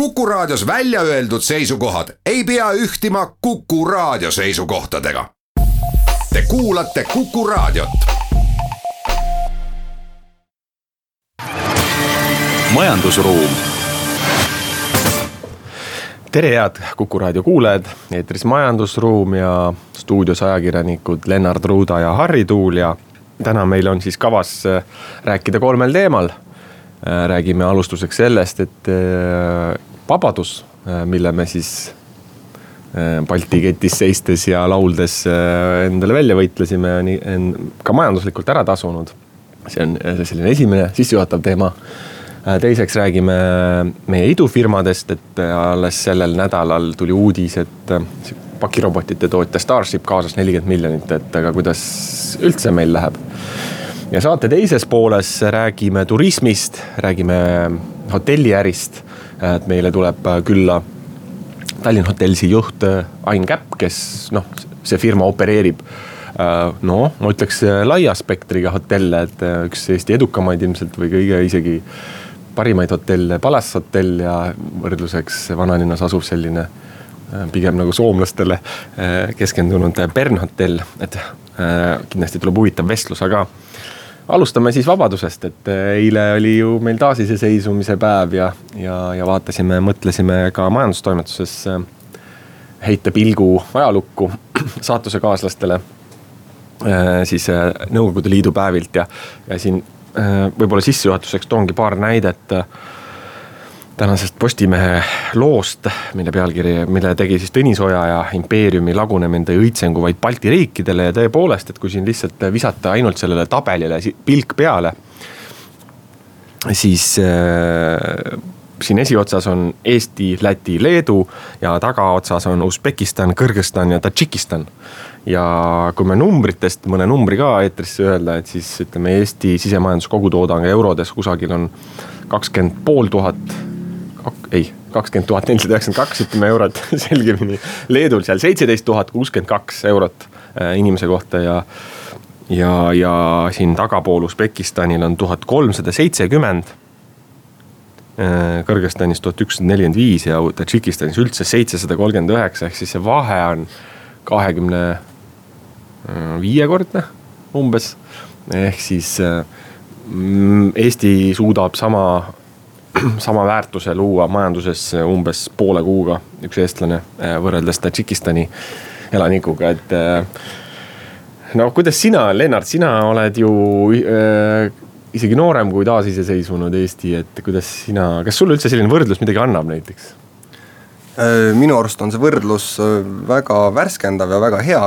Kuku Raadios välja öeldud seisukohad ei pea ühtima Kuku Raadio seisukohtadega. Te kuulate Kuku Raadiot. majandusruum. tere, head Kuku Raadio kuulajad, eetris Majandusruum ja stuudios ajakirjanikud Lennart Ruuda ja Harri Tuul ja täna meil on siis kavas rääkida kolmel teemal Äh, räägime alustuseks sellest, et äh, vabadus, äh, mille me siis Balti ketis seistes ja lauldes endale välja võitlesime, on ka majanduslikult ära tasunud. see on selline esimene sissejuhatav teema. teiseks räägime meie idufirmadest, et alles sellel nädalal tuli uudis, et pakirobotite tootja Starship kaasas nelikümmend miljonit, et aga kuidas üldse meil läheb ja saate teises pooles räägime turismist, räägime hotelliärist. et meile tuleb külla Tallinn Hotellsi juht Ain Käpp, kes noh, see firma opereerib noh, ma ütleks laia spektriga hotelle, et üks Eesti edukamaid ilmselt või kõige isegi parimaid hotelle, Palace hotell ja võrdluseks vanalinnas asuv selline pigem nagu soomlastele keskendunud Bern hotell, et kindlasti tuleb huvitav vestlus, aga alustame siis vabadusest, et eh, eile oli ju meil taasiseseisvumise päev ja, ja, ja vaatasime, mõtlesime ka majandustoimetuses eh, heita pilgu ajalukku saatusekaaslastele. Eh, siis Nõukogude Liidu päevilt ja, ja siin võib-olla sissejuhatuseks toongi paar näidet tänasest Postimehe loost, mille pealkiri, mille tegi siis Tõnis Oja ja impeeriumi lagunemine tõi õitsengu vaid Balti riikidele ja tõepoolest, et kui siin lihtsalt visata ainult sellele tabelile pilk peale. siis äh, siin esiotsas on Eesti, Läti, Leedu ja tagaotsas on Usbekistan, Kõrgõzstan ja Tadžikistan. ja kui me numbritest mõne numbri ka eetrisse öelda, et siis ütleme Eesti sisemajandus kogutoodang eurodes kusagil on kakskümmend pool tuhat ei, kakskümmend tuhat nelisada üheksakümmend kaks, ütleme eurot selgemini. Leedul seal seitseteist tuhat kuuskümmend kaks eurot äh, inimese kohta ja, ja, ja siin tagapool Usbekistanil on tuhat kolmsada seitsekümmend. Äh, Kõrgõzstanis tuhat ükssada nelikümmend viis ja Tadžikistanis üldse seitsesada kolmkümmend üheksa, ehk siis see vahe on kahekümne äh, viiekordne umbes. ehk siis Eesti suudab sama sama väärtuse luua majanduses umbes poole kuuga üks eestlane äh, võrreldes Tadžikistani elanikuga, et. Äh, no kuidas sina, Lennart, sina oled ju äh, isegi noorem kui taasiseseisvunud Eesti, et kuidas sina, kas sulle üldse selline võrdlus midagi annab näiteks? Äh, minu arust on see võrdlus väga värskendav ja väga hea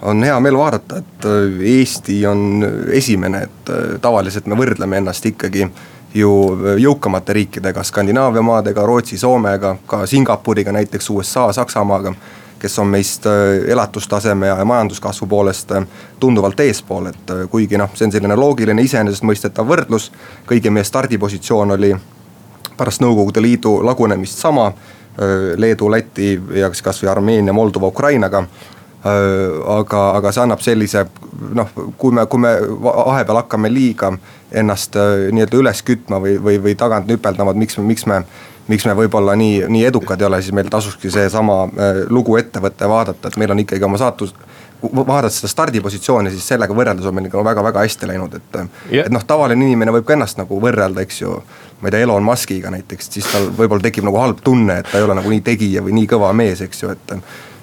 on hea meel vaadata, et Eesti on esimene, et tavaliselt me võrdleme ennast ikkagi ju jõukamate riikidega, Skandinaavia maadega, Rootsi, Soomega, ka Singapuriga näiteks, USA, Saksamaaga. kes on meist äh, elatustaseme ja majanduskasvu poolest äh, tunduvalt eespool, et äh, kuigi noh, see on selline loogiline iseenesestmõistetav võrdlus. kõigi meie stardipositsioon oli pärast Nõukogude Liidu lagunemist sama. Leedu, Läti ja siis kasvõi Armeenia, Moldova, Ukrainaga aga, aga see annab sellise noh, kui me, kui me vahepeal hakkame liiga ennast äh, nii-öelda üles kütma või, või, või tagant nüpeldama, et miks me, miks me miks me võib-olla nii, nii edukad ei ole, siis meil tasukski seesama äh, lugu ette võtta ja vaadata, et meil on ikkagi oma saatus. vaadates seda stardipositsiooni, siis sellega võrreldes on meil ikka väga-väga hästi läinud, et yeah.. et noh, tavaline inimene võib ka ennast nagu võrrelda, eks ju. ma ei tea, Elon Muskiga näiteks, siis tal võib-olla tekib nagu halb tunne, et ta ei ole nagu nii tegija või nii kõva mees, eks ju, et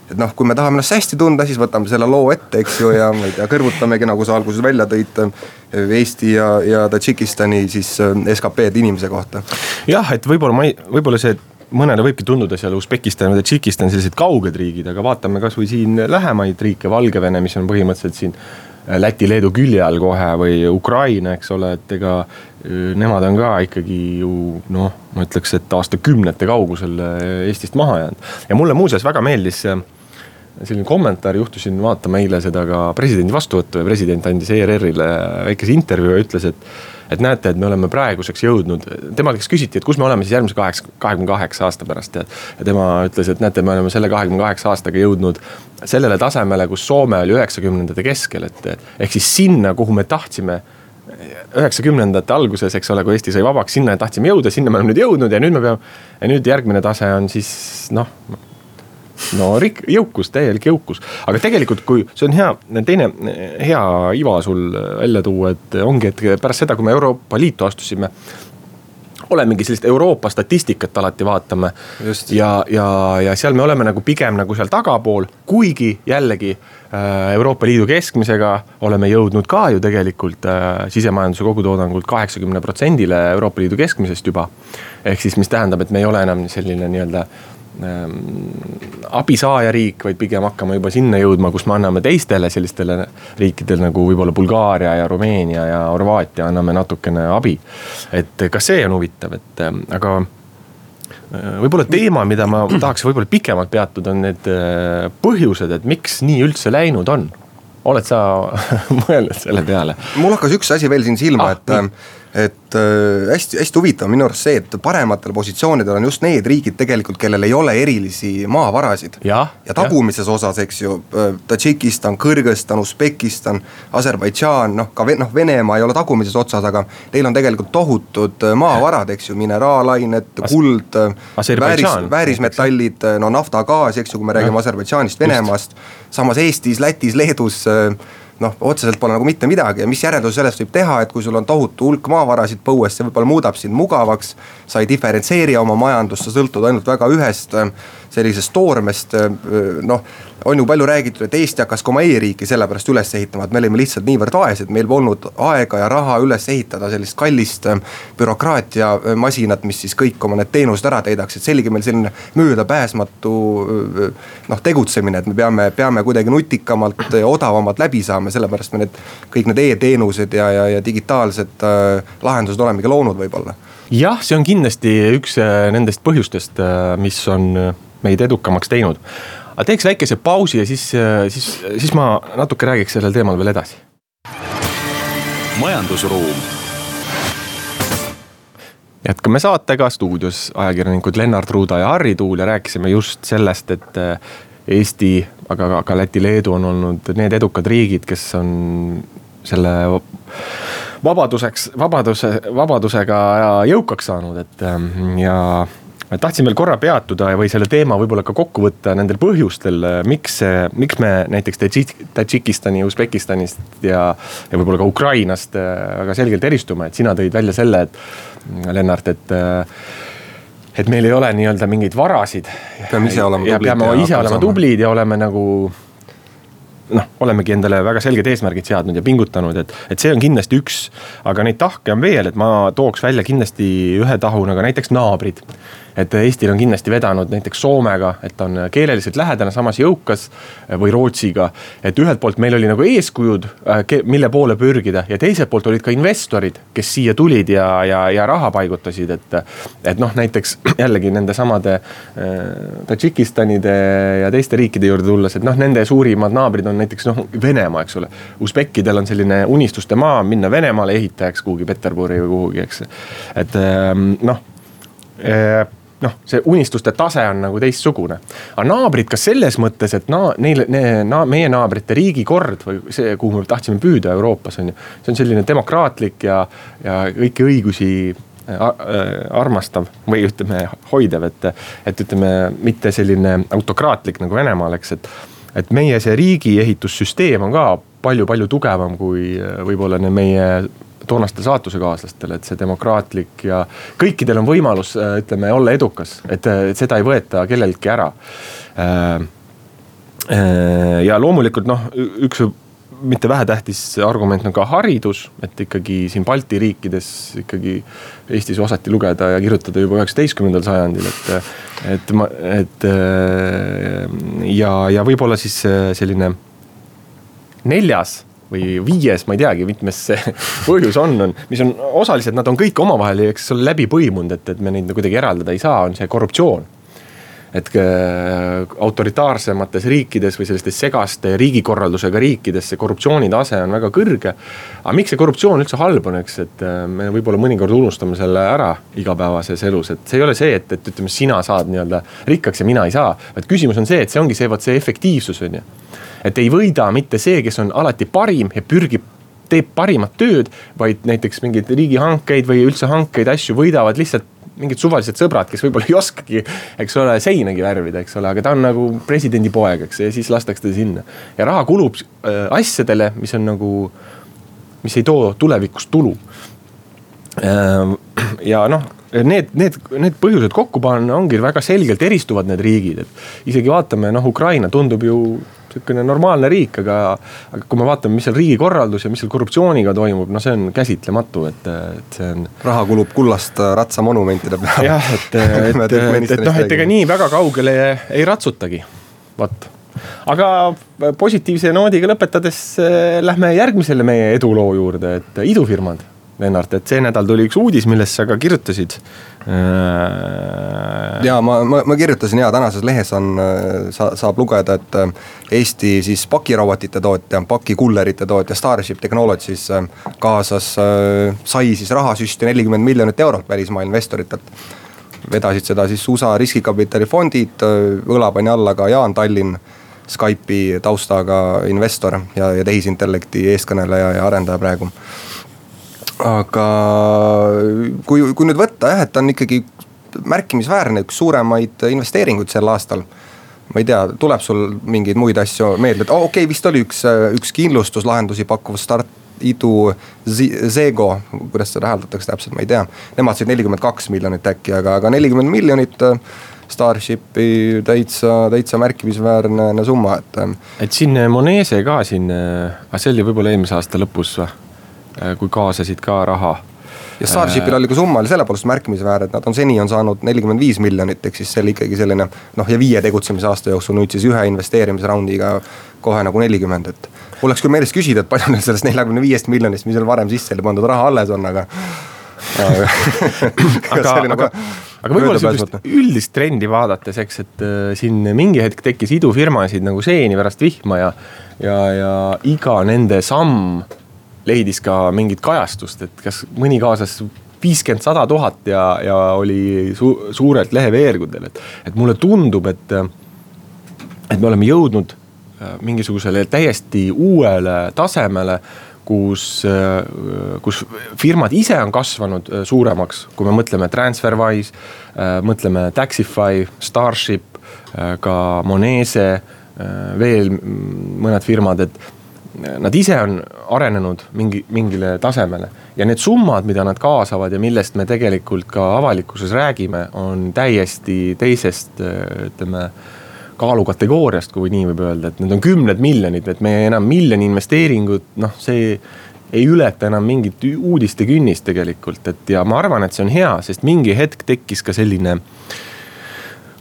et noh, kui me tahame ennast hästi tunda, siis võtame selle loo ette, eks ju, ja ma ei tea, kõrvutamegi, nagu sa alguses välja tõid. Eesti ja, ja Tadžikistani siis äh, SKP-d inimese kohta. jah, et võib-olla ma ei, võib-olla see mõnele võibki tunduda seal Usbekistan ja Tadžikistan sellised kauged riigid, aga vaatame kasvõi siin lähemaid riike, Valgevene, mis on põhimõtteliselt siin äh, Läti-Leedu külje all kohe või Ukraina, eks ole, et ega äh, nemad on ka ikkagi ju noh, ma ütleks, et aastakümnete kaugusel Eestist maha jäänud. ja mulle muuseas väga meeldis selline kommentaar, juhtusin vaatama eile seda ka presidendi vastuvõttu ja president andis ERR-ile väikese intervjuu ja ütles, et. et näete, et me oleme praeguseks jõudnud, tema käest küsiti, et kus me oleme siis järgmise kaheksa, kahekümne kaheksa aasta pärast ja. ja tema ütles, et näete, me oleme selle kahekümne kaheksa aastaga jõudnud sellele tasemele, kus Soome oli üheksakümnendate keskel, et ehk siis sinna, kuhu me tahtsime üheksakümnendate alguses, eks ole, kui Eesti sai vabaks, sinna tahtsime jõuda, sinna me oleme nüüd jõudnud ja nüüd me peame. ja nüüd järgmine tase on siis noh, no rik-, jõukus, täielik jõukus, aga tegelikult, kui see on hea, teine hea iva sul välja tuua, et ongi, et pärast seda, kui me Euroopa Liitu astusime olemegi sellist Euroopa statistikat alati vaatame. ja, ja, ja seal me oleme nagu pigem nagu seal tagapool, kuigi jällegi äh, Euroopa Liidu keskmisega oleme jõudnud ka ju tegelikult äh, sisemajanduse kogutoodangult kaheksakümne protsendile Euroopa Liidu keskmisest juba. ehk siis, mis tähendab, et me ei ole enam selline nii-öelda Ähm, abisaajariik, vaid pigem hakkame juba sinna jõudma, kus me anname teistele sellistele riikidele nagu võib-olla Bulgaaria ja Rumeenia ja Horvaatia anname natukene abi. et ka see on huvitav, et ähm, aga äh, võib-olla teema, mida ma tahaks võib-olla pikemalt peatuda, on need põhjused, et miks nii üldse läinud on oled sa mõelnud selle peale? mul hakkas üks asi veel siin silma ah,, et nii et äh, hästi, hästi huvitav minu arust see, et parematel positsioonidel on just need riigid tegelikult, kellel ei ole erilisi maavarasid. ja, ja tagumises ja. osas, eks ju, äh, Tadžikistan, Kõrgõzstan, Usbekistan, Aserbaidžaan, noh ka noh, Venemaa ei ole tagumises otsas, aga neil on tegelikult tohutud äh, maavarad, eks ju, mineraalained, kuld, vääris, väärismetallid, no nafta, gaas, eks ju, kui me räägime Aserbaidžaanist, Venemaast. samas Eestis, Lätis, Leedus noh, otseselt pole nagu mitte midagi ja mis järelduse sellest võib teha, et kui sul on tohutu hulk maavarasid põues, see võib-olla muudab sind mugavaks. sa ei diferentseeri oma majandust, sa sõltud ainult väga ühest sellisest toormest, noh on ju palju räägitud, et Eesti hakkas ka oma e-riiki sellepärast üles ehitama, et me olime lihtsalt niivõrd vaesed, meil polnud aega ja raha üles ehitada sellist kallist äh, bürokraatiamasinat, mis siis kõik oma need teenused ära täidaks, et see oligi meil selline möödapääsmatu äh, noh, tegutsemine, et me peame, peame kuidagi nutikamalt ja odavamalt läbi saama, sellepärast me need kõik need e-teenused ja, ja, ja digitaalsed äh, lahendused olemegi loonud võib-olla. Jah, see on kindlasti üks äh, nendest põhjustest, mis on meid edukamaks teinud aga teeks väikese pausi ja siis, siis, siis ma natuke räägiks sellel teemal veel edasi. majandusruum jätkame saatega, stuudios ajakirjanikud Lennart Ruuda ja Harri Tuul ja rääkisime just sellest, et eh, Eesti, aga ka Läti, Leedu on olnud need edukad riigid, kes on selle vabaduseks, vabaduse, vabadusega jõukaks saanud, et ja tahtsin veel korra peatuda või selle teema võib-olla ka kokku võtta nendel põhjustel, miks, miks me näiteks Tadžikistani, Usbekistanist ja, ja võib-olla ka Ukrainast äh, väga selgelt eristume, et sina tõid välja selle, et Lennart, et äh, et meil ei ole nii-öelda mingeid varasid. peame ise olema tublid. peame ise olema tublid ja oleme nagu noh, olemegi endale väga selged eesmärgid seadnud ja pingutanud, et, et see on kindlasti üks. aga neid tahke on veel, et ma tooks välja kindlasti ühe tahuna ka näiteks naabrid et Eestil on kindlasti vedanud näiteks Soomega, et on keeleliselt lähedane, samas jõukas. või Rootsiga, et ühelt poolt meil oli nagu eeskujud, äh, mille poole pürgida ja teiselt poolt olid ka investorid, kes siia tulid ja, ja, ja raha paigutasid, et. et noh, näiteks jällegi nendesamade äh, Tadžikistanide ja teiste riikide juurde tulles, et noh, nende suurimad naabrid on näiteks noh, Venemaa, eks ole. Usbekkidel on selline unistuste maa, minna Venemaale ehitajaks kuhugi Peterburi või kuhugi, eks. et ähm, noh noh, see unistuste tase on nagu teistsugune. aga naabrid ka selles mõttes, et na-, neil, ne, na, meie naabrite riigikord või see, kuhu me tahtsime püüda Euroopas on ju. see on selline demokraatlik ja, ja kõiki õigusi armastav või ütleme, hoidev, et, et ütleme, mitte selline autokraatlik nagu Venemaal, eks, et. et meie see riigiehitussüsteem on ka palju-palju tugevam kui võib-olla meie toonastel saatusekaaslastel, et see demokraatlik ja kõikidel on võimalus, äh, ütleme, olla edukas, et seda ei võeta kelleltki ära. Äh, äh, ja loomulikult noh, üks mitte vähetähtis argument on ka haridus, et ikkagi siin Balti riikides ikkagi Eestis osati lugeda ja kirjutada juba üheksateistkümnendal sajandil, et. et ma, et ja, ja võib-olla siis selline neljas või viies, ma ei teagi, mitmes see põhjus on, on, mis on osaliselt, nad on kõik omavahel, eks ole, läbi põimunud, et, et me neid kuidagi eraldada ei saa, on see korruptsioon. et äh, autoritaarsemates riikides või sellistes segaste riigikorraldusega riikides see korruptsioonitase on väga kõrge. aga miks see korruptsioon üldse halb on, eks, et äh, me võib-olla mõnikord unustame selle ära igapäevases elus, et see ei ole see, et, et ütleme, sina saad nii-öelda rikkaks ja mina ei saa. vaid küsimus on see, et see ongi see, vot see efektiivsus on ju et ei võida mitte see, kes on alati parim ja pürgib teeb parimat tööd, vaid näiteks mingeid riigihankeid või üldse hankeid, asju võidavad lihtsalt mingid suvalised sõbrad, kes võib-olla ei oskagi, eks ole, seinagi värvida, eks ole, aga ta on nagu presidendi poeg, eks ja siis lastakse ta sinna. ja raha kulub äh, asjadele, mis on nagu, mis ei too tulevikus tulu. Äh, ja noh, need, need, need põhjused kokku panna ongi väga selgelt eristuvad need riigid, et isegi vaatame, noh, Ukraina tundub ju sihukene normaalne riik, aga, aga kui me vaatame, mis seal riigikorraldus ja mis seal korruptsiooniga toimub, no see on käsitlematu, et, et see on. raha kulub kullast ratsamonumentide peale. jah, et, et, et, et, et noh, et ega nii väga kaugele ei ratsutagi, vot aga positiivse noodiga lõpetades eh, lähme järgmisele meie eduloo juurde, et idufirmad Lennart, et see nädal tuli üks uudis, millest sa ka kirjutasid. Äh, ja ma, ma, ma kirjutasin ja tänases lehes on, äh, sa, saab lugeda, et äh, Eesti siis pakirobotite tootja, pakikullerite tootja Starship Technologies kaasas, sai siis rahasüsti nelikümmend miljonit eurot välismaa investoritelt. vedasid seda siis USA riskikapitali fondid, õla pani alla ka Jaan Tallinn Skype'i taustaga investor ja, ja tehisintellekti eestkõneleja ja arendaja praegu aga kui, kui nüüd võtta jah, et ta on ikkagi märkimisväärne, üks suuremaid investeeringuid sel aastal. ma ei tea, tuleb sul mingeid muid asju meelde, et oh, okei okay,, vist oli üks, üks kindlustuslahendusi pakkuv start idu Zego, kuidas seda hääldatakse täpselt, ma ei tea. Nemad said nelikümmend kaks miljonit äkki, aga, aga nelikümmend miljonit Starshipi täitsa, täitsa märkimisväärne summa, et. Äh, et siin Monese ka siin, aga see oli võib-olla eelmise aasta lõpus või? Äh, kui kaasasid ka raha ja Starshipil oli ka summa oli selle poolest märkimisväärne, et nad on seni on saanud nelikümmend viis miljonit, ehk siis see oli ikkagi selline noh, ja viie tegutsemisaasta jooksul nüüd siis ühe investeerimisraundiga kohe nagu nelikümmend, et. mul läks küll meelest küsida, et palju neil sellest neljakümne viiest miljonist, mis seal varem sisse oli pandud, raha alles on, aga aga, aga, nagu aga võib-olla sihukest üldist trendi vaadates, eks, et äh, siin mingi hetk tekkis idufirmasid nagu seeni pärast vihma ja, ja, ja iga nende samm leidis ka mingit kajastust, et kas mõni kaasas viiskümmend, sada tuhat ja, ja oli su suurelt leheveergudel, et, et mulle tundub, et, et me oleme jõudnud äh, mingisugusele täiesti uuele tasemele kus, äh, kus firmad ise on kasvanud äh, suuremaks, kui me mõtleme Transferwise, mõtleme Taxify, Starship, ka Monese, veel mõned firmad, et nad ise on arenenud mingi, mingile tasemele. ja need summad, mida nad kaasavad ja millest me tegelikult ka avalikkuses räägime, on täiesti teisest, ütleme kaalukategooriast, kui nii võib öelda, et need on kümned miljonid, et me enam miljoni investeeringut, noh, see ei ületa enam mingit uudiste künnist tegelikult, et ja ma arvan, et see on hea, sest mingi hetk tekkis ka selline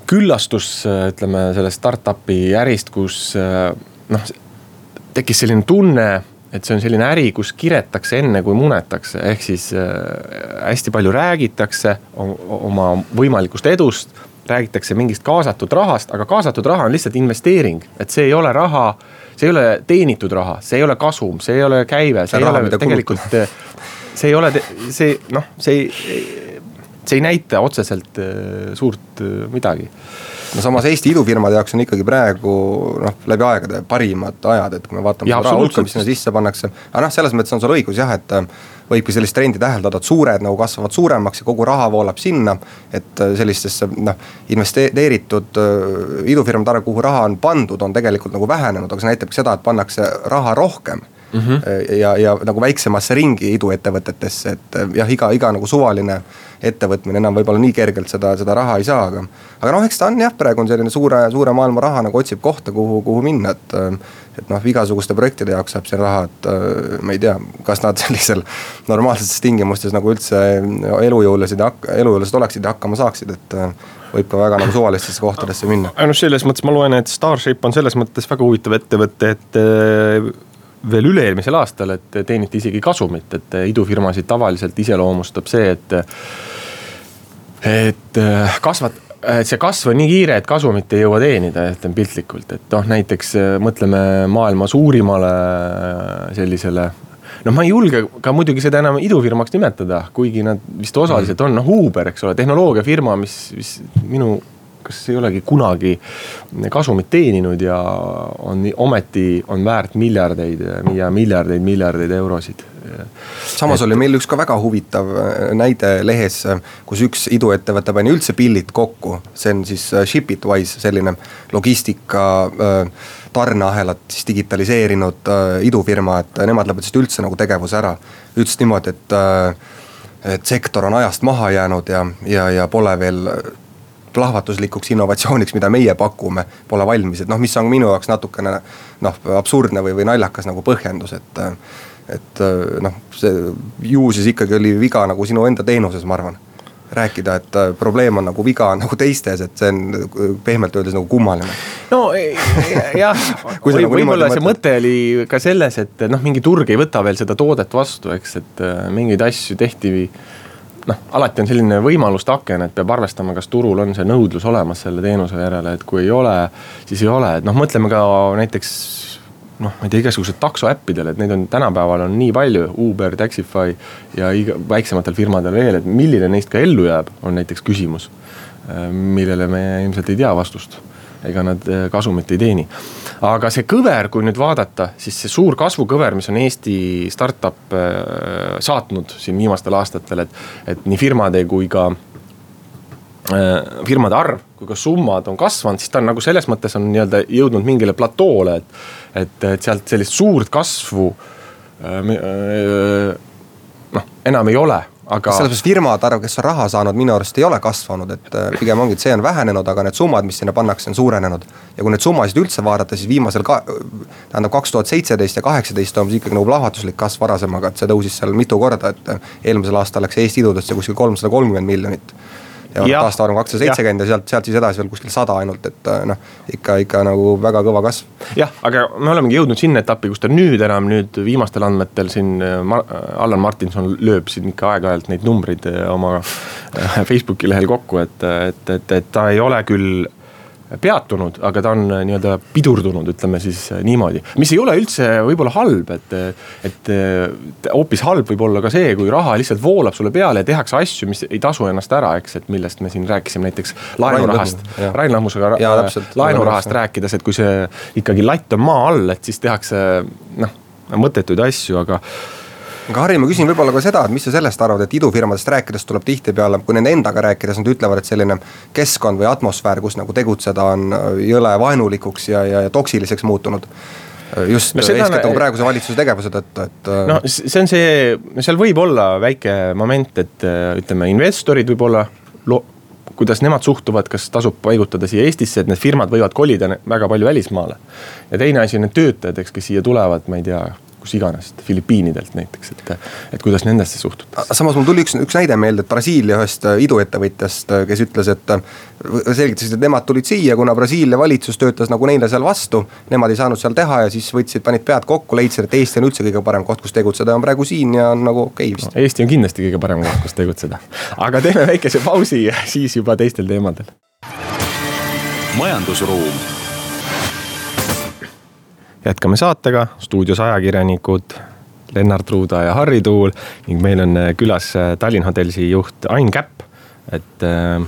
küllastus, ütleme sellest startup'i ärist, kus noh tekkis selline tunne, et see on selline äri, kus kiretakse enne kui munetakse, ehk siis äh, hästi palju räägitakse oma võimalikust edust. räägitakse mingist kaasatud rahast, aga kaasatud raha on lihtsalt investeering, et see ei ole raha see ei ole teenitud raha, see ei ole kasum, see ei ole käive, see ei raha, ole tegelikult, see ei ole, see noh, see ei, see ei näita otseselt äh, suurt äh, midagi no samas Eesti idufirmade jaoks on ikkagi praegu noh, läbi aegade parimad ajad, et kui me vaatame ja, raha hulka, mis sinna sisse pannakse. aga noh, selles mõttes on sul õigus jah, et äh, võibki sellist trendi täheldada, et suured nagu kasvavad suuremaks ja kogu raha voolab sinna. et äh, sellistesse noh, investeeritud äh, idufirmade arv, kuhu raha on pandud, on tegelikult nagu vähenenud, aga see näitabki seda, et pannakse raha rohkem mm. -hmm. ja, ja nagu väiksemasse ringi iduettevõtetesse, et jah, iga, iga nagu suvaline ettevõtmine enam võib-olla nii kergelt seda, seda raha ei saa, aga. aga noh, eks ta on jah, praegu on selline suure, suure maailma raha nagu otsib kohta, kuhu, kuhu minna, et. et noh, igasuguste projektide jaoks saab siin raha, et ma ei tea, kas nad sellisel normaalsetes tingimustes nagu üldse elujõulised elujõulised oleksid ja hakkama saaksid, et võib ka väga nagu suvalistesse kohtadesse minna. noh, selles mõttes ma loen, et Starship on selles mõttes väga huvitav ettevõte, et veel üle-eelmisel aastal, et teeniti isegi kasumit, et idufirmasid tavaliselt iseloomustab see, et. et kasvat-, et see kasv on nii kiire, et kasumit ei jõua teenida, ütlen piltlikult, et noh, näiteks mõtleme maailma suurimale sellisele noh, ma ei julge ka muidugi seda enam idufirmaks nimetada, kuigi nad vist osaliselt on, noh Uber, eks ole, tehnoloogiafirma, mis, mis minu kas ei olegi kunagi kasumit teeninud ja on ometi on väärt miljardeid ja miljardeid, miljardeid eurosid samas et... oli meil üks ka väga huvitav äh, näide lehes, äh, kus üks iduettevõte pani üldse pillid kokku, see on siis äh, Shipitwise, selline logistika tarneahelat siis digitaliseerinud idufirma, et nemad lõpetasid üldse nagu tegevuse ära. ütlesid niimoodi, et, et sektor on ajast maha jäänud ja, ja, ja pole veel plahvatuslikuks innovatsiooniks, mida meie pakume, pole valmis, et noh, mis on minu jaoks natukene noh, absurdne või, või naljakas nagu põhjendus, et et äh, noh, see ju siis ikkagi oli viga nagu sinu enda teenuses, ma arvan. rääkida, et äh, probleem on nagu viga on nagu teistes, et see on äh, pehmelt öeldes nagu kummaline. no jah või, nagu võib-olla see mõte oli ka selles, et noh, mingi turg ei võta veel seda toodet vastu, eks, et mingeid asju tehti noh, alati on selline võimaluste aken, et peab arvestama, kas turul on see nõudlus olemas selle teenuse järele, et kui ei ole, siis ei ole, et noh, mõtleme ka näiteks noh, ma ei tea, igasugused taksoäppidel, et neid on tänapäeval on nii palju, Uber, Taxify ja iga, väiksematel firmadel veel, et milline neist ka ellu jääb, on näiteks küsimus. Millele me ilmselt ei tea vastust, ega nad äh, kasumit ei teeni. Aga see kõver, kui nüüd vaadata, siis see suur kasvukõver, mis on Eesti startup äh, saatnud siin viimastel aastatel, et, et nii firmade kui ka firmade arv kui ka summad on kasvanud, siis ta on nagu selles mõttes on nii-öelda jõudnud mingile platoole, et et, et sealt sellist suurt kasvu äh, äh, noh, enam ei ole aga. selles mõttes firmade arv, kes on raha saanud, minu arust ei ole kasvanud, et äh, pigem ongi, et see on vähenenud, aga need summad, mis sinna pannakse, on suurenenud. ja kui neid summasid üldse vaadata, siis viimasel ka-, tähendab kaks tuhat seitseteist ja kaheksateist toimus ikkagi nagu plahvatuslik kasv varasemaga, et see tõusis seal mitu korda, et eelmisel aastal läks Eesti idudesse kuskil kolmsada kolmkümmend miljonit ja aastaarv on kakssada seitsekümmend ja sealt, sealt siis edasi veel kuskil sada ainult, et äh, noh, ikka, ikka nagu väga kõva kasv. jah, aga me olemegi jõudnud sinna etappi, kus ta nüüd enam nüüd viimastel andmetel siin äh, Mar Allan Martinson lööb siin ikka aeg-ajalt neid numbreid äh, oma Facebooki lehel kokku, et, et, et, et ta ei ole küll peatunud, aga ta on äh, nii-öelda pidurdunud, ütleme siis äh, niimoodi. mis ei ole üldse võib-olla halb, et, et hoopis halb võib olla ka see, kui raha lihtsalt voolab sulle peale ja tehakse asju, mis ei tasu ennast ära, eks, et millest me siin rääkisime näiteks laenurahast. Rain Lahmusega laenurahast rääkides, et kui see ikkagi latt on maa all, et siis tehakse noh, mõttetuid asju, aga aga Harri, ma küsin võib-olla ka seda, et mis sa sellest arvad, et idufirmadest rääkides tuleb tihtipeale, kui nende endaga rääkides, nad ütlevad, et selline keskkond või atmosfäär, kus nagu tegutseda, on jõle vaenulikuks ja, ja, ja toksiliseks muutunud just no eeskätt nagu praeguse valitsuse tegevuse tõttu, et. no see on see, seal võib olla väike moment, et ütleme, investorid võib-olla kuidas nemad suhtuvad, kas tasub paigutada siia Eestisse, et need firmad võivad kolida väga palju välismaale. ja teine asi on need töötajad, eks, kes siia tulevad, ma ei tea kus iganes, Filipiinidelt näiteks, et, et kuidas nendesse suhtutakse. samas mul tuli üks, üks näide meelde, et Brasiilia ühest äh, iduettevõtjast, äh, kes ütles, et äh, selgitasid, et nemad tulid siia, kuna Brasiilia valitsus töötas nagu neile seal vastu. Nemad ei saanud seal teha ja siis võtsid, panid pead kokku, leidsid, et Eesti on üldse kõige parem koht, kus tegutseda ja on praegu siin ja on nagu okei okay, vist no,. Eesti on kindlasti kõige parem koht, kus tegutseda, aga teeme väikese pausi, siis juba teistel teemadel. majandusruum jätkame saatega, stuudios ajakirjanikud Lennart Ruuda ja Harri Tuul ning meil on äh, külas äh, Tallinn Hotellsi juht Ain Käpp. et äh,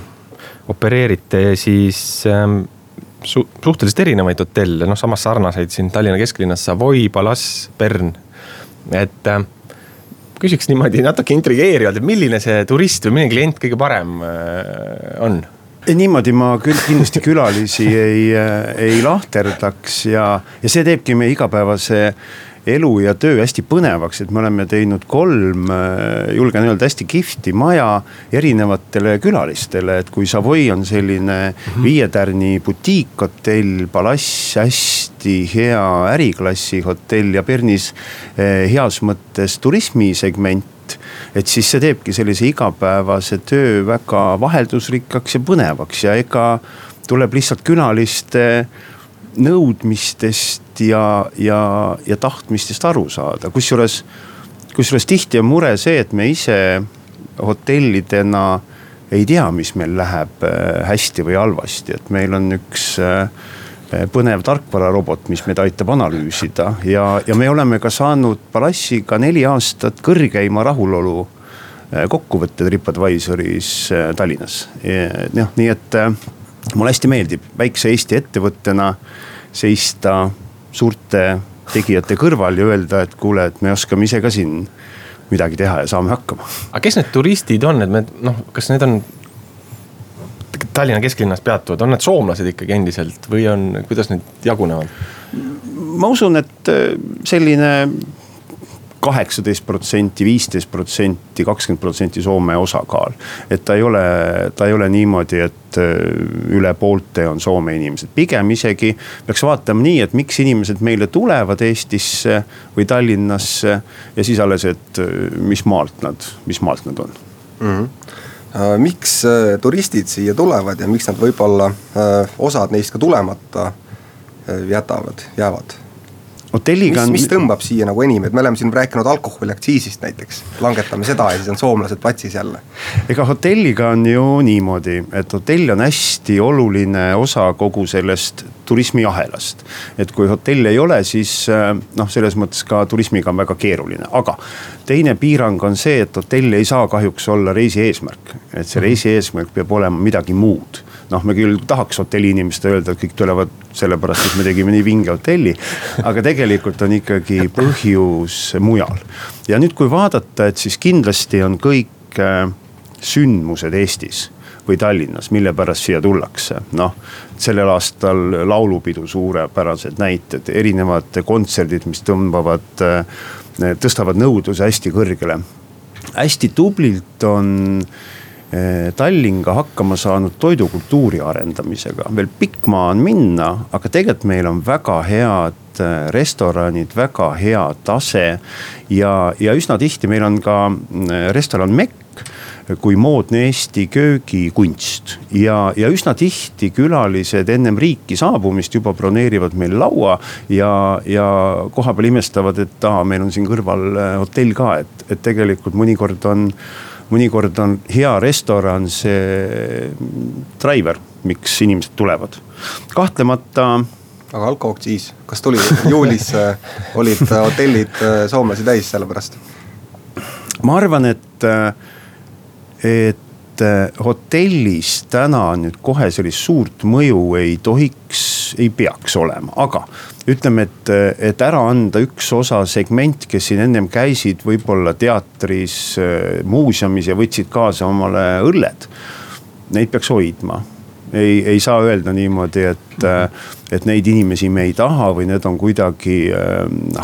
opereerite siis äh, su suhteliselt erinevaid hotelle, noh samas sarnaseid siin Tallinna kesklinnas Savoy, Palace, Bern, et äh, küsiks niimoodi natuke intrigeerivalt, et milline see turist või milline klient kõige parem äh, on niimoodi ma küll kindlasti külalisi ei, ei lahterdaks ja, ja see teebki meie igapäevase elu ja töö hästi põnevaks, et me oleme teinud kolm, julgen öelda, hästi kihvti maja erinevatele külalistele, et kui Savoy on selline mm -hmm. viie tärni butiikhotell, palass hästi hea äriklassi hotell ja Bernis eh, heas mõttes turismisegment et siis see teebki sellise igapäevase töö väga vaheldusrikkaks ja põnevaks ja ega tuleb lihtsalt külaliste nõudmistest ja, ja, ja tahtmistest aru saada, kusjuures, kusjuures tihti on mure see, et me ise hotellidena ei tea, mis meil läheb äh, hästi või halvasti, et meil on üks äh, põnev tarkvararobot, mis meid aitab analüüsida ja, ja me oleme ka saanud Palassiga neli aastat kõrgeima rahulolu eh, kokkuvõtted Tripadvisoris eh, Tallinnas. noh, nii et mulle hästi meeldib väikse Eesti ettevõttena seista suurte tegijate kõrval ja öelda, et kuule, et me oskame ise ka siin midagi teha ja saame hakkama. aga kes need turistid on, et me noh, kas need on Tallinna kesklinnas peatuvad, on need soomlased ikkagi endiselt või on, kuidas need jagunevad? ma usun, et äh, selline kaheksateist protsenti, viisteist protsenti, kakskümmend protsenti Soome osakaal. et ta ei ole, ta ei ole niimoodi, et äh, üle poolte on Soome inimesed, pigem isegi peaks vaatama nii, et miks inimesed meile tulevad Eestisse või Tallinnasse. ja siis alles, et äh, mis maalt nad, mis maalt nad on mm. -hmm miks turistid siia tulevad ja miks nad võib-olla, osad neist ka tulemata jätavad, jäävad? Hotelliga on. mis tõmbab siia nagu enim, et me oleme siin rääkinud alkoholiaktsiisist näiteks, langetame seda ja siis on soomlased platsis jälle. ega hotelliga on ju niimoodi, et hotell on hästi oluline osa kogu sellest turismiahelast. et kui hotelli ei ole, siis äh, noh, selles mõttes ka turismiga on väga keeruline, aga teine piirang on see, et hotell ei saa kahjuks olla reisi eesmärk. et see reisi eesmärk peab olema midagi muud noh, me küll tahaks hotelli inimestele öelda, et kõik tulevad sellepärast, et me tegime nii vinge hotelli. aga tegelikult on ikkagi põhjus mujal. ja nüüd, kui vaadata, et siis kindlasti on kõik äh, sündmused Eestis või Tallinnas, mille pärast siia tullakse, noh. sellel aastal laulupidu, suurepärased näited, erinevad kontserdid, mis tõmbavad, äh, tõstavad nõudluse hästi kõrgele. hästi tublilt on Tallinga hakkama saanud toidukultuuri arendamisega, veel pikk maa on minna, aga tegelikult meil on väga head eh, restoranid, väga hea tase. ja, ja üsna tihti meil on ka mm, restoran Mekk kui moodne Eesti köögikunst. ja, ja üsna tihti külalised ennem riiki saabumist juba broneerivad meil laua ja, ja kohapeal imestavad, et aa, meil on siin kõrval eh, hotell ka, et, et tegelikult mõnikord on mõnikord on hea restoran see driver, miks inimesed tulevad, kahtlemata aga alkoaktsiis, kas tuli juulis äh, olid äh, hotellid äh, soomlasi täis selle pärast? ma arvan, et, et hotellis täna nüüd kohe sellist suurt mõju ei tohiks, ei peaks olema, aga ütleme, et, et ära anda üks osa segment, kes siin ennem käisid võib-olla teatris, muuseumis ja võtsid kaasa omale õlled. Neid peaks hoidma ei, ei saa öelda niimoodi, et, et neid inimesi me ei taha või need on kuidagi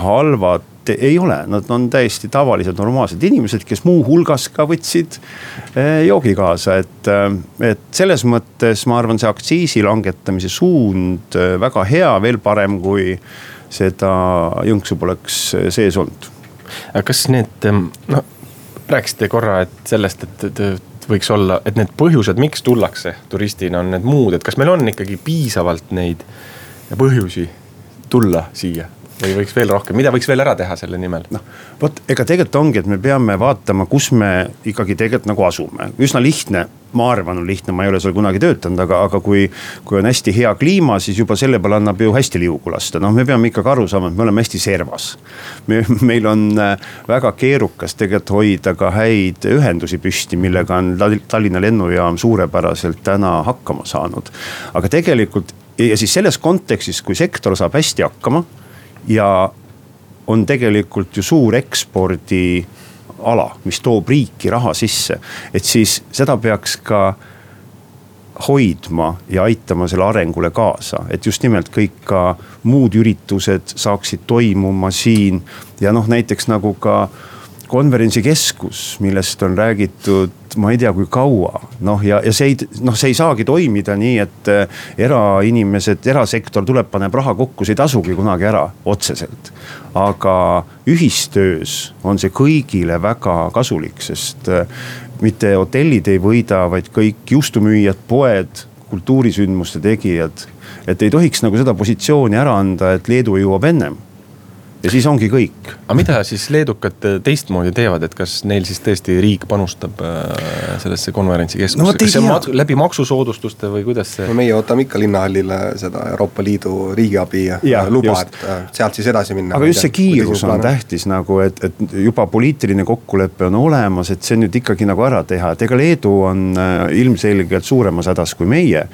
halvad ei ole, nad on täiesti tavalised, normaalsed inimesed, kes muuhulgas ka võtsid eh, joogi kaasa, et. Eh, et selles mõttes ma arvan, see aktsiisi langetamise suund eh, väga hea, veel parem, kui seda jõnksu poleks sees olnud. kas need, noh rääkisite korra, et sellest, et, et võiks olla, et need põhjused, miks tullakse turistina, on need muud, et kas meil on ikkagi piisavalt neid põhjusi tulla siia? Või võiks veel rohkem, mida võiks veel ära teha selle nimel? noh, vot ega tegelikult ongi, et me peame vaatama, kus me ikkagi tegelikult nagu asume, üsna lihtne ma arvan, on lihtne, ma ei ole seal kunagi töötanud, aga, aga kui, kui on hästi hea kliima, siis juba selle peale annab ju hästi liugu lasta, noh, me peame ikkagi aru saama, et me oleme hästi servas. me, meil on äh, väga keerukas tegelikult hoida ka häid ühendusi püsti, millega on Tallinna lennujaam suurepäraselt täna hakkama saanud. aga tegelikult ja siis selles kontekstis, kui sektor saab hästi hakkama ja on tegelikult ju suur ekspordiala, mis toob riiki raha sisse. et siis seda peaks ka hoidma ja aitama selle arengule kaasa, et just nimelt kõik ka muud üritused saaksid toimuma siin. ja noh, näiteks nagu ka konverentsikeskus, millest on räägitud ma ei tea, kui kaua. noh, ja, ja see ei, noh, see ei saagi toimida nii, et eh, erainimesed, erasektor tuleb, paneb raha kokku, see ei tasugi kunagi ära otseselt. aga ühistöös on see kõigile väga kasulik, sest eh, mitte hotellid ei võida, vaid kõik juustumüüjad, poed, kultuurisündmuste tegijad. et ei tohiks nagu seda positsiooni ära anda, et Leedu jõuab ennem ja siis ongi kõik. aga mida siis leedukad teistmoodi teevad, et kas neil siis tõesti riik panustab äh, sellesse konverentsikeskusse no,, kas see on mat läbi maksusoodustuste või kuidas see? no meie ootame ikka linnahallile seda Euroopa Liidu riigiabi ja, ja luba, et äh, sealt siis edasi minna. aga just see kiirus on tähtis nagu, et, et juba poliitiline kokkulepe on olemas, et see nüüd ikkagi nagu ära teha, et ega Leedu on äh, ilmselgelt suuremas hädas kui meie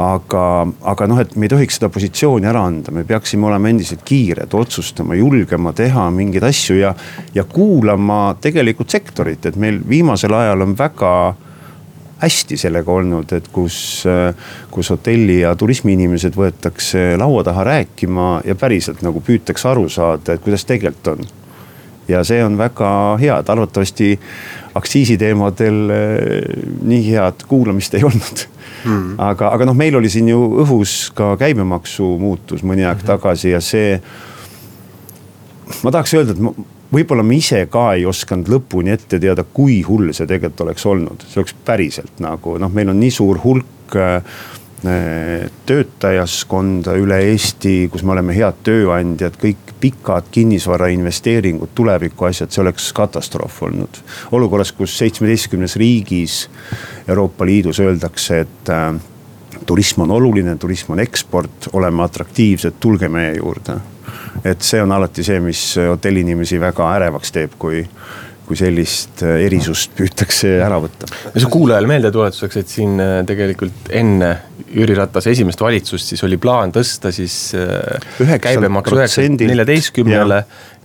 aga, aga noh, et me ei tohiks seda positsiooni ära anda, me peaksime olema endiselt kiired, otsustama, julgema teha mingeid asju ja, ja kuulama tegelikult sektorit, et meil viimasel ajal on väga hästi sellega olnud, et kus, kus hotelli ja turismiinimesed võetakse laua taha rääkima ja päriselt nagu püütakse aru saada, et kuidas tegelikult on. ja see on väga hea, et arvatavasti aktsiisiteemadel eh, nii head kuulamist ei olnud mm.. aga, aga noh, meil oli siin ju õhus ka käibemaksu muutus mõni aeg mm -hmm. tagasi ja see. Ma tahaks öelda, et ma, võib-olla me ise ka ei osanud lõpuni ette teada, kui hull see tegelikult oleks olnud, see oleks päriselt nagu noh, meil on nii suur hulk äh, töötajaskonda üle Eesti, kus me oleme head tööandjad, kõik pikad kinnisvarainvesteeringud, tuleviku asjad, see oleks katastroof olnud. olukorras, kus seitsmeteistkümnes riigis Euroopa Liidus öeldakse, et äh, turism on oluline, turism on eksport, oleme atraktiivsed, tulge meie juurde. Et see on alati see, mis hotelliinimesi väga ärevaks teeb, kui kui sellist äh, erisust püütakse ära võtta. ja see kuulajale meeldetuletuseks, et siin äh, tegelikult enne Jüri Ratase esimest valitsust, siis oli plaan tõsta siis äh, käibemaksu üheksalt neljateistkümnele.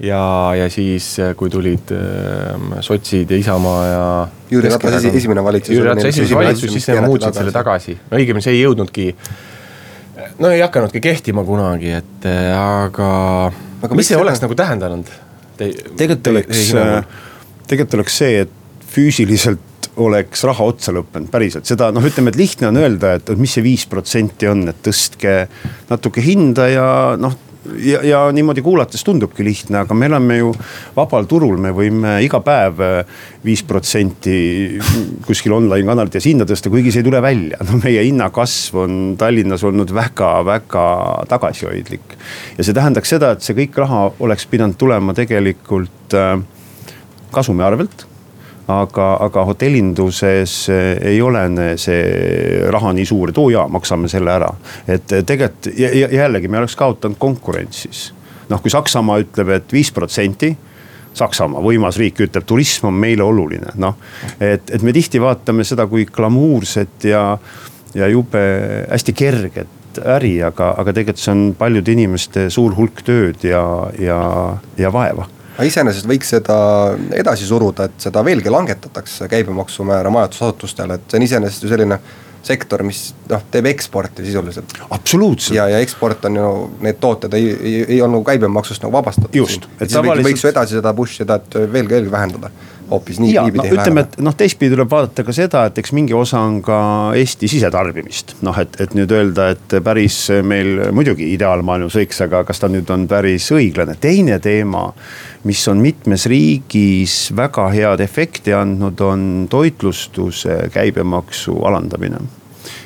ja, ja siis, kui tulid äh, sotsid ja Isamaa ja. Jüri Ratase esimene valitsus. Jüri Ratase esimene valitsus, siis nad muutsid selle tagasi, no õigemini see ei jõudnudki. No ei hakanudki kehtima kunagi, et aga, aga mis see oleks nagu tähendanud? tegelikult oleks tegelikult oleks see, et füüsiliselt oleks raha otsa lõppenud, päriselt seda noh, ütleme, et lihtne on öelda, et mis see viis protsenti on, et tõstke natuke hinda ja noh ja, ja niimoodi kuulates tundubki lihtne, aga me elame ju vabal turul, me võime iga päev viis protsenti kuskil online kanalites hinda tõsta, kuigi see ei tule välja. no meie hinnakasv on Tallinnas olnud väga-väga tagasihoidlik. ja see tähendaks seda, et see kõik raha oleks pidanud tulema tegelikult äh, kasumi arvelt aga, aga hotellinduses eh, ei ole see raha nii suur, et oo jaa, maksame selle ära. et eh, tegelikult jällegi me oleks kaotanud konkurentsis. noh, kui Saksamaa ütleb et, et viis protsenti. Saksamaa, võimas riik, ütleb, turism on meile oluline, noh. et, et me tihti vaatame seda kui glamuurset ja, ja jube hästi kerget äri, aga, aga tegelikult see on paljude inimeste suur hulk tööd ja, ja, ja vaeva aga iseenesest võiks seda edasi suruda, et seda veelgi langetataks käibemaksumäära majutusasutustele, et see on iseenesest ju selline sektor, mis noh, teeb eksporti sisuliselt. absoluutselt. ja, ja eksport on ju, need tooted ei, ei, ei olnud käibemaksust nagu vabastatud. just. et siis tavaliselt... võiks ju edasi seda push ida, et veelgi, veelgi vähendada hoopis nii. no ütleme, et noh, teistpidi tuleb vaadata ka seda, et eks mingi osa on ka Eesti sisetarbimist. noh, et, et nüüd öelda, et päris meil muidugi ideaalmaailmas võiks, aga kas ta nüüd on päris õiglane, teine teema mis on mitmes riigis väga head efekti andnud, on toitlustuse käibemaksu alandamine.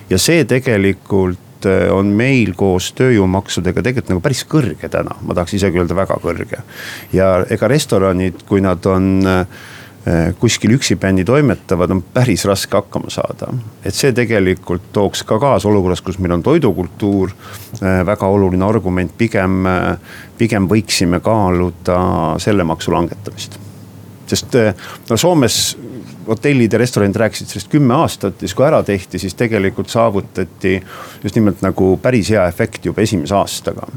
ja see tegelikult eh, on meil koos tööjõumaksudega tegelikult nagu päris kõrge täna, ma tahaks isegi öelda väga kõrge. ja ega restoranid, kui nad on äh, Eh, kuskil üksipäini toimetavad, on päris raske hakkama saada. et see tegelikult tooks ka kaasa olukorras, kus meil on toidukultuur eh, väga oluline argument, pigem, eh, pigem võiksime kaaluda selle maksu langetamist. sest no Soomes hotellid ja restoranid rääkisid sellest kümme aastat ja siis kui ära tehti, siis tegelikult saavutati just nimelt nagu päris hea efekt juba esimese aastaga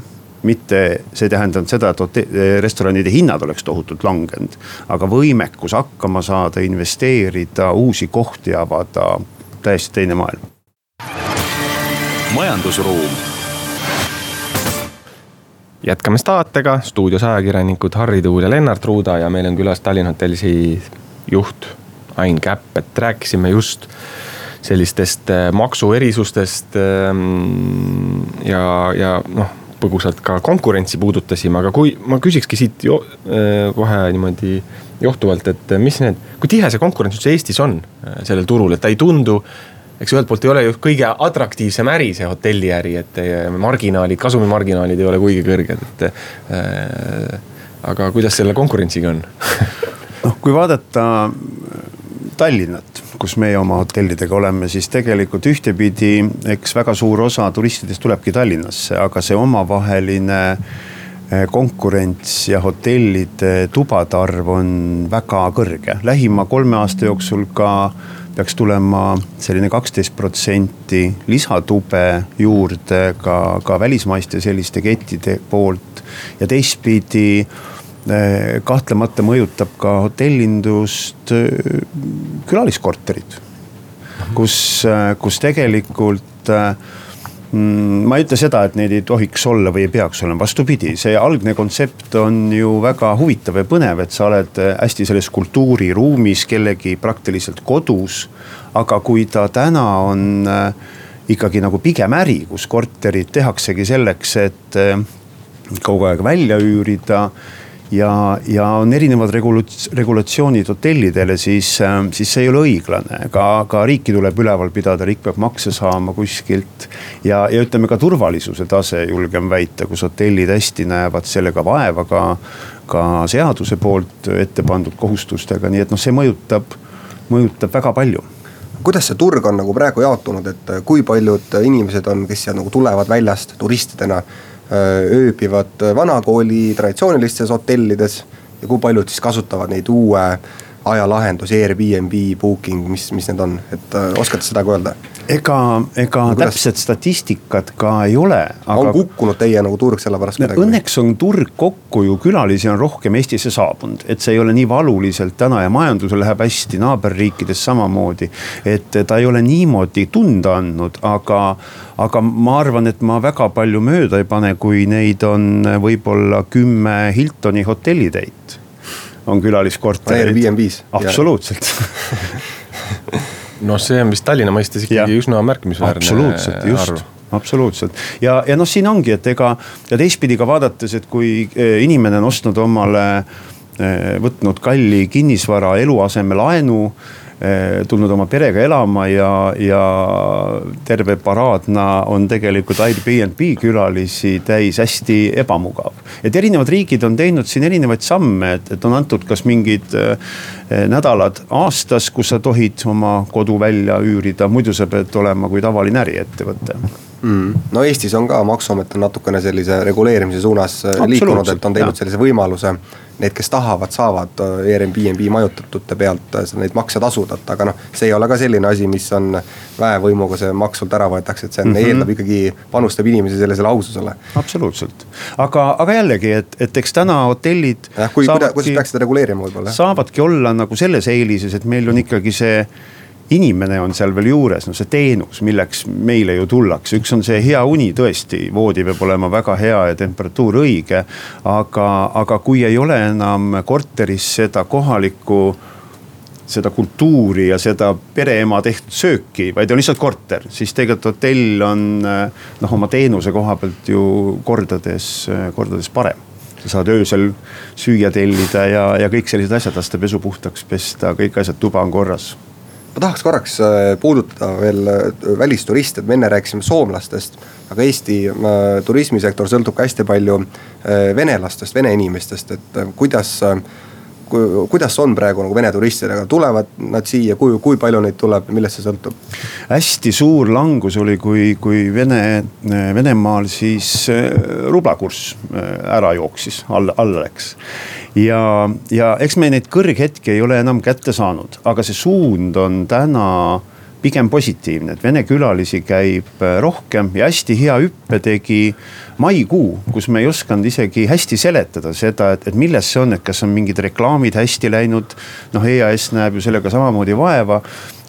mitte see ei tähendanud seda, et hotell, restoranide hinnad oleks tohutult langenud. aga võimekus hakkama saada, investeerida, uusi kohti avada, täiesti teine maailm. majandusruum jätkame saatega, stuudios ajakirjanikud Harri Tuul ja Lennart Ruuda ja meil on külas Tallinna Hotellisi juht Ain Käpp, et rääkisime just sellistest äh, maksuerisustest. Ähm, ja, ja noh põgusalt ka konkurentsi puudutasime, aga kui ma küsikski siit jo, äh, kohe niimoodi johtuvalt, et mis need, kui tihe see konkurents üldse Eestis on äh, sellel turul, et ta ei tundu eks ühelt poolt ei ole ju kõige atraktiivsem äri see hotelliäri, et marginaalid, kasumimarginaalid ei ole kuigi kõrged, et äh, aga kuidas selle konkurentsiga on? Noh, kui vaadata Tallinnat, kus meie oma hotellidega oleme, siis tegelikult ühtepidi, eks väga suur osa turistidest tulebki Tallinnasse, aga see omavaheline eh, konkurents ja hotellide tubade arv on väga kõrge. lähima kolme aasta jooksul ka peaks tulema selline kaksteist protsenti lisatube juurde ka, ka välismaiste selliste kettide poolt ja teistpidi kahtlemata mõjutab ka hotellindust eh, külaliskorterid. kus, eh, kus tegelikult mm, ma ei ütle seda, et neid ei tohiks olla või ei peaks olema, vastupidi, see algne kontsept on ju väga huvitav ja põnev, et sa oled hästi selles kultuuriruumis kellegi praktiliselt kodus. aga kui ta täna on ikkagi nagu pigem äri, kus korterid tehaksegi selleks, et kogu aeg välja üürida ja, ja on erinevad regulats-, regulatsioonid hotellidele, siis, äh, siis see ei ole õiglane. ka, ka riiki tuleb üleval pidada, riik peab makse saama kuskilt. ja, ja ütleme ka turvalisuse tase, julgen väita, kus hotellid hästi näevad sellega vaeva ka, ka seaduse poolt ette pandud kohustustega, nii et noh, see mõjutab, mõjutab väga palju kuidas see turg on nagu praegu jaotunud, et kui paljud inimesed on, kes siia nagu tulevad väljast turistidena ööbivad vanakooli traditsioonilistes hotellides ja kui paljud siis kasutavad neid uue ajalahendusi, Airbnb, Booking, mis, mis need on, et äh, oskate seda ka öelda? Ega, ega no, täpset statistikat ka ei ole. on kukkunud teie nagu turg selle pärast kuidagi? õnneks on turg kokku ju, külalisi on rohkem Eestisse saabunud, et see ei ole nii valuliselt täna ja majandusel läheb hästi, naaberriikides samamoodi. et ta ei ole niimoodi tunda andnud, aga, aga ma arvan, et ma väga palju mööda ei pane, kui neid on võib-olla kümme Hiltoni hotellitäit on külaliskortereid. Airbnb-s. absoluutselt noh, see on vist Tallinna mõistes ikkagi ja. üsna märkimisväärne absoluutselt, just. absoluutselt. Ja, ja noh, siin ongi, et ega ja teistpidi ka vaadates, et kui eh, inimene on ostnud omale, eh, võtnud kalli kinnisvara eluasemelaenu tulnud oma perega elama ja, ja terve paraadna on tegelikult Airbnb külalisi täis, hästi ebamugav. et erinevad riigid on teinud siin erinevaid samme, et, et on antud kas mingid äh, nädalad aastas, kus sa tohid oma kodu välja üürida, muidu sa pead olema kui tavaline äriettevõte mm.. no Eestis on ka maksuamet on natukene sellise reguleerimise suunas äh, liikunud, et on teinud sellise võimaluse need, kes tahavad, saavad äh, Airbnb majutatute pealt äh, neid makse tasuda, aga noh, see ei ole ka selline asi, mis on väevõimuga see maks sult ära võetakse, et see on, mm -hmm. eeldab ikkagi, panustab inimesi sellisele aususele. absoluutselt, aga, aga jällegi, et, et eks täna hotellid. jah, kui, kuidas peaks seda reguleerima võib-olla. saavadki olla nagu selles eelises, et meil on ikkagi see inimene on seal veel juures, no see teenus, milleks meile ju tullakse, üks on see hea uni tõesti, voodi peab olema väga hea ja temperatuur õige. aga, aga kui ei ole enam korteris seda kohalikku seda kultuuri ja seda pereema tehtud sööki, vaid on lihtsalt korter, siis tegelikult hotell on noh, oma teenuse koha pealt ju kordades, kordades parem sa saad öösel süüa tellida ja, ja kõik sellised asjad, lasta pesu puhtaks pesta, kõik asjad, tuba on korras ma tahaks korraks äh, puudutada veel äh, välisturiste, et me enne rääkisime soomlastest. aga Eesti äh, turismisektor sõltub ka hästi palju venelastest, vene inimestest, et kuidas kuidas on praegu nagu Vene turistidega, tulevad nad siia, kui, kui palju neid tuleb, millest see sõltub? hästi suur langus oli, kui, kui Vene, Venemaal siis rublakurss ära jooksis, alla, alla läks ja, ja eks me neid kõrghetki ei ole enam kätte saanud, aga see suund on täna pigem positiivne, et vene külalisi käib äh, rohkem ja hästi hea hüppe tegi maikuu, kus me ei osanud isegi hästi seletada seda, et, et milles see on, et kas on mingid reklaamid hästi läinud. noh, EAS näeb ju sellega samamoodi vaeva.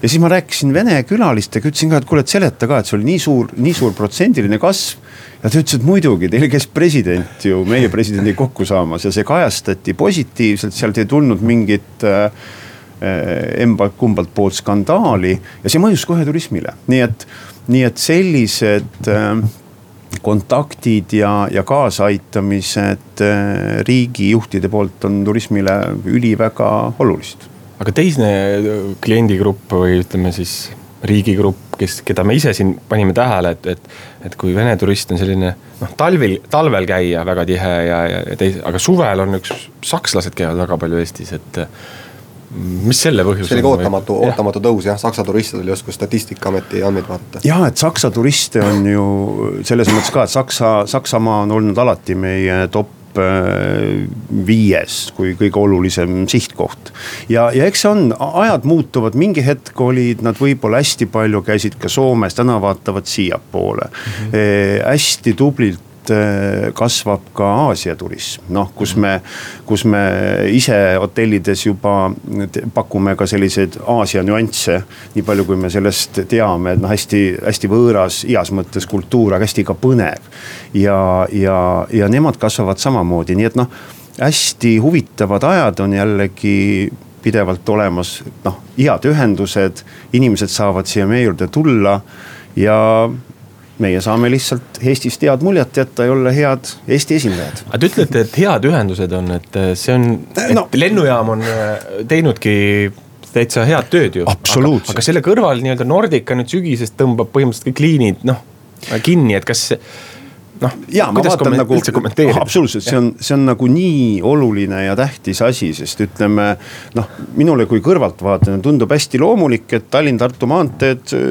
ja siis ma rääkisin vene külalistega, ütlesin ka, et kuule, et seleta ka, et see oli nii suur, nii suur protsendiline kasv ja ta ütles, et muidugi, teil käis president ju meie presidendi kokku saamas ja see kajastati positiivselt, sealt ei tulnud mingit äh, äh embalt kumbalt poolt skandaali ja see mõjus kohe turismile, nii et, nii et sellised äh, kontaktid ja, ja kaasaaitamised äh, riigijuhtide poolt on turismile üliväga olulised. aga teine kliendigrupp või ütleme siis riigigrupp, kes, keda me ise siin panime tähele, et, et. et kui Vene turist on selline noh, talvil, talvel käia väga tihe ja, ja teise, aga suvel on üks, sakslased käivad väga palju Eestis, et mis selle põhjus see oli ka ootamatu, ootamatu tõus jah, Saksa turistid oli justkui statistikaameti andmeid vaadata. jah, et Saksa turiste on ju selles mõttes ka, et Saksa, Saksamaa on olnud alati meie top äh, viies kui kõige olulisem sihtkoht. ja, ja eks see on, ajad muutuvad, mingi hetk olid nad võib-olla hästi palju, käisid ka Soomes, täna vaatavad siiapoole mm. -hmm. E, hästi tublilt Äh, kasvab ka Aasia turism, noh, kus me, kus me ise hotellides juba pakume ka selliseid Aasia nüansse. nii palju, kui me sellest teame, et noh, hästi-hästi võõras, heas mõttes kultuur, aga hästi ka põnev. ja, ja, ja nemad kasvavad samamoodi, nii et noh, hästi huvitavad ajad on jällegi pidevalt olemas, noh, head ühendused, inimesed saavad siia meie juurde tulla ja meie saame lihtsalt Eestist head muljet jätta ja olla head Eesti esindajad. aga te ütlete, et head ühendused on, et äh, see on, et no. lennujaam on äh, teinudki täitsa head tööd ju. aga, aga selle kõrval nii-öelda Nordica nüüd sügisest tõmbab põhimõtteliselt kõik liinid noh kinni, et kas noh. ja ma vaatan nagu, absoluutselt, see on, see on nagu nii oluline ja tähtis asi, sest ütleme. noh, minule kui kõrvaltvaatajale tundub hästi loomulik, et Tallinn-Tartu maanteed äh,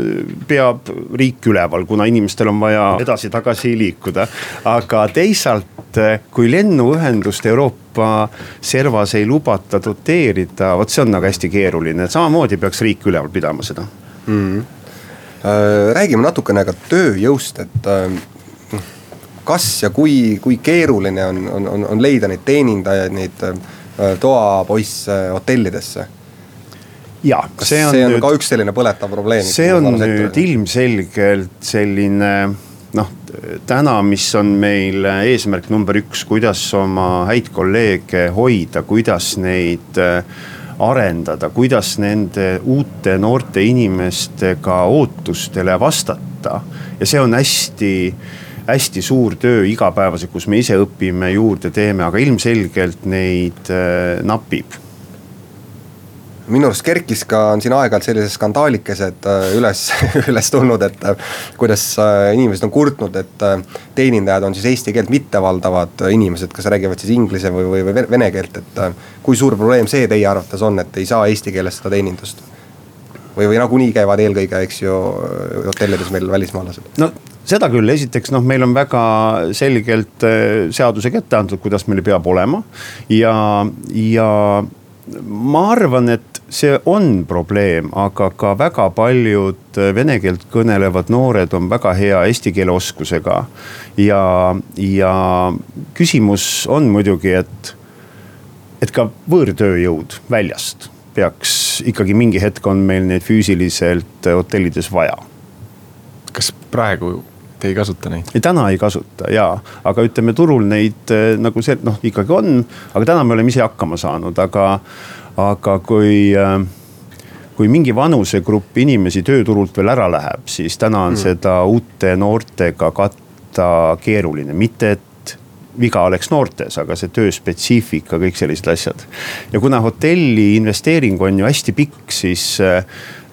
peab riik üleval, kuna inimestel on vaja edasi-tagasi liikuda. aga teisalt, äh, kui lennuühendust Euroopa servas ei lubata doteerida, vot see on nagu hästi keeruline, samamoodi peaks riik üleval pidama seda mm. -hmm räägime natukene ka tööjõust, et kas ja kui, kui keeruline on, on, on, on leida neid teenindajaid, neid äh, toapoisse hotellidesse? ja, see on, see on nüüd, ka üks selline põletav probleem. see on nüüd ilmselgelt selline noh, täna, mis on meil eesmärk number üks, kuidas oma häid kolleege hoida, kuidas neid äh, arendada, kuidas nende uute noorte inimestega ootustele vastata. ja see on hästi hästi suur töö igapäevaselt, kus me ise õpime, juurde teeme, aga ilmselgelt neid äh, napib minu arust kerkis ka, on siin aeg-ajalt sellised skandaalikesed äh, üles, üles tulnud, et äh, kuidas inimesed on kurtnud, et teenindajad on siis eesti keelt mittevaldavad inimesed, kas räägivad siis inglise või, või, või vene keelt, et kui suur probleem see teie arvates on, et ei saa eesti keeles seda teenindust? või, või nagunii käivad eelkõige, eks ju, hotellides meil välismaalased? no seda küll, esiteks noh, meil on väga selgelt äh, seadusega ette antud, kuidas meil peab olema ja, ja ma arvan, et see on probleem, aga ka väga paljud äh, vene keelt kõnelevad noored on väga hea eesti keele oskusega. ja, ja küsimus on muidugi, et, et ka võõrtööjõud väljast peaks ikkagi mingi hetk on meil neid füüsiliselt hotellides vaja. kas praegu te ei kasuta neid? ei, täna ei kasuta ja, aga ütleme turul neid eh, nagu see noh, ikkagi on, aga täna me oleme ise hakkama saanud, aga, aga kui äh, kui mingi vanusegrupp inimesi tööturult veel ära läheb, siis täna on mm. seda uute noortega katta keeruline, mitte et viga oleks noortes, aga see tööspetsiifika, kõik sellised asjad. ja kuna hotelli investeering on ju hästi pikk, siis eh,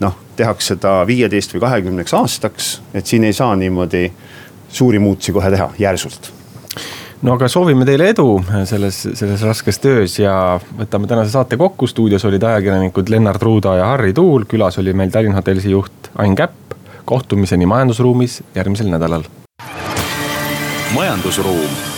noh, tehakse ta viieteist või kahekümneks aastaks, et siin ei saa niimoodi suuri muutusi kohe teha järsult no aga soovime teile edu selles, selles raskes töös ja võtame tänase saate kokku. stuudios olid ajakirjanikud Lennart Ruuda ja Harri Tuul, külas oli meil Tallinn Hotellsi juht Ain Käpp. kohtumiseni majandusruumis järgmisel nädalal. majandusruum